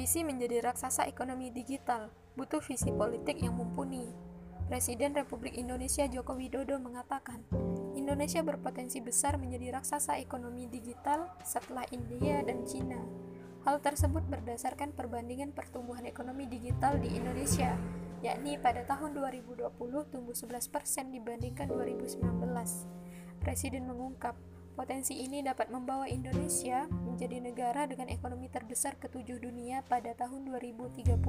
Ambisi menjadi raksasa ekonomi digital, butuh visi politik yang mumpuni. Presiden Republik Indonesia Joko Widodo mengatakan, Indonesia berpotensi besar menjadi raksasa ekonomi digital setelah India dan China. Hal tersebut berdasarkan perbandingan pertumbuhan ekonomi digital di Indonesia, yakni pada tahun 2020 tumbuh 11% dibandingkan 2019. Presiden mengungkap, Potensi ini dapat membawa Indonesia menjadi negara dengan ekonomi terbesar ketujuh dunia pada tahun 2030.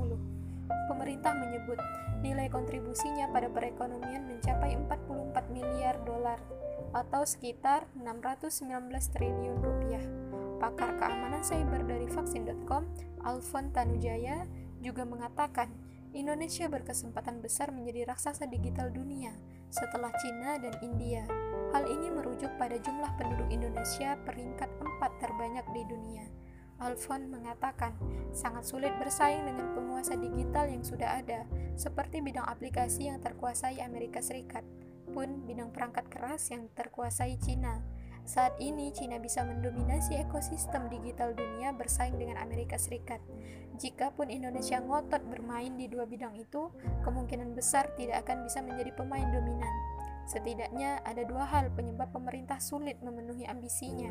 Pemerintah menyebut nilai kontribusinya pada perekonomian mencapai 44 miliar dolar atau sekitar 619 triliun rupiah. Pakar keamanan cyber dari vaksin.com, Alfon Tanujaya, juga mengatakan Indonesia berkesempatan besar menjadi raksasa digital dunia setelah Cina dan India. Hal ini merujuk pada jumlah penduduk Indonesia peringkat empat terbanyak di dunia. Alfon mengatakan, sangat sulit bersaing dengan penguasa digital yang sudah ada, seperti bidang aplikasi yang terkuasai Amerika Serikat, pun bidang perangkat keras yang terkuasai Cina. Saat ini, Cina bisa mendominasi ekosistem digital dunia bersaing dengan Amerika Serikat. Jikapun Indonesia ngotot bermain di dua bidang itu, kemungkinan besar tidak akan bisa menjadi pemain dominan. Setidaknya ada dua hal penyebab pemerintah sulit memenuhi ambisinya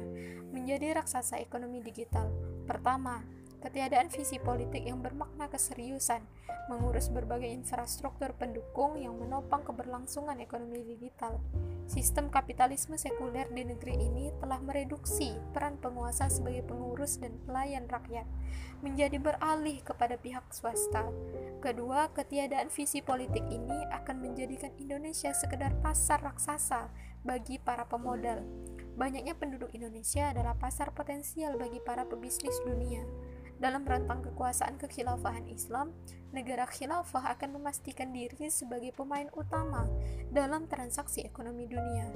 menjadi raksasa ekonomi digital. Pertama, ketiadaan visi politik yang bermakna keseriusan mengurus berbagai infrastruktur pendukung yang menopang keberlangsungan ekonomi digital. Sistem kapitalisme sekuler di negeri ini telah mereduksi peran penguasa sebagai pengurus dan pelayan rakyat menjadi beralih kepada pihak swasta. Kedua, ketiadaan visi politik ini akan menjadikan Indonesia sekedar pasar raksasa bagi para pemodal. Banyaknya penduduk Indonesia adalah pasar potensial bagi para pebisnis dunia. Dalam rentang kekuasaan kekhilafahan Islam, negara khilafah akan memastikan diri sebagai pemain utama dalam transaksi ekonomi dunia.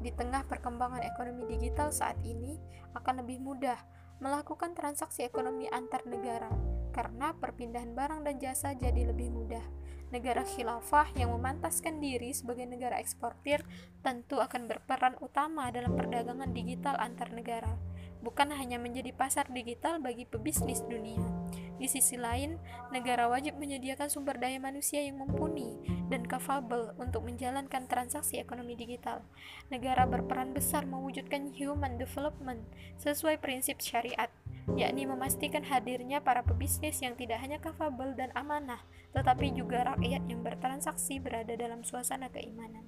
Di tengah perkembangan ekonomi digital saat ini, akan lebih mudah melakukan transaksi ekonomi antar negara karena perpindahan barang dan jasa jadi lebih mudah. Negara khilafah yang memantaskan diri sebagai negara eksportir tentu akan berperan utama dalam perdagangan digital antar negara bukan hanya menjadi pasar digital bagi pebisnis dunia. Di sisi lain, negara wajib menyediakan sumber daya manusia yang mumpuni dan capable untuk menjalankan transaksi ekonomi digital. Negara berperan besar mewujudkan human development sesuai prinsip syariat, yakni memastikan hadirnya para pebisnis yang tidak hanya capable dan amanah, tetapi juga rakyat yang bertransaksi berada dalam suasana keimanan.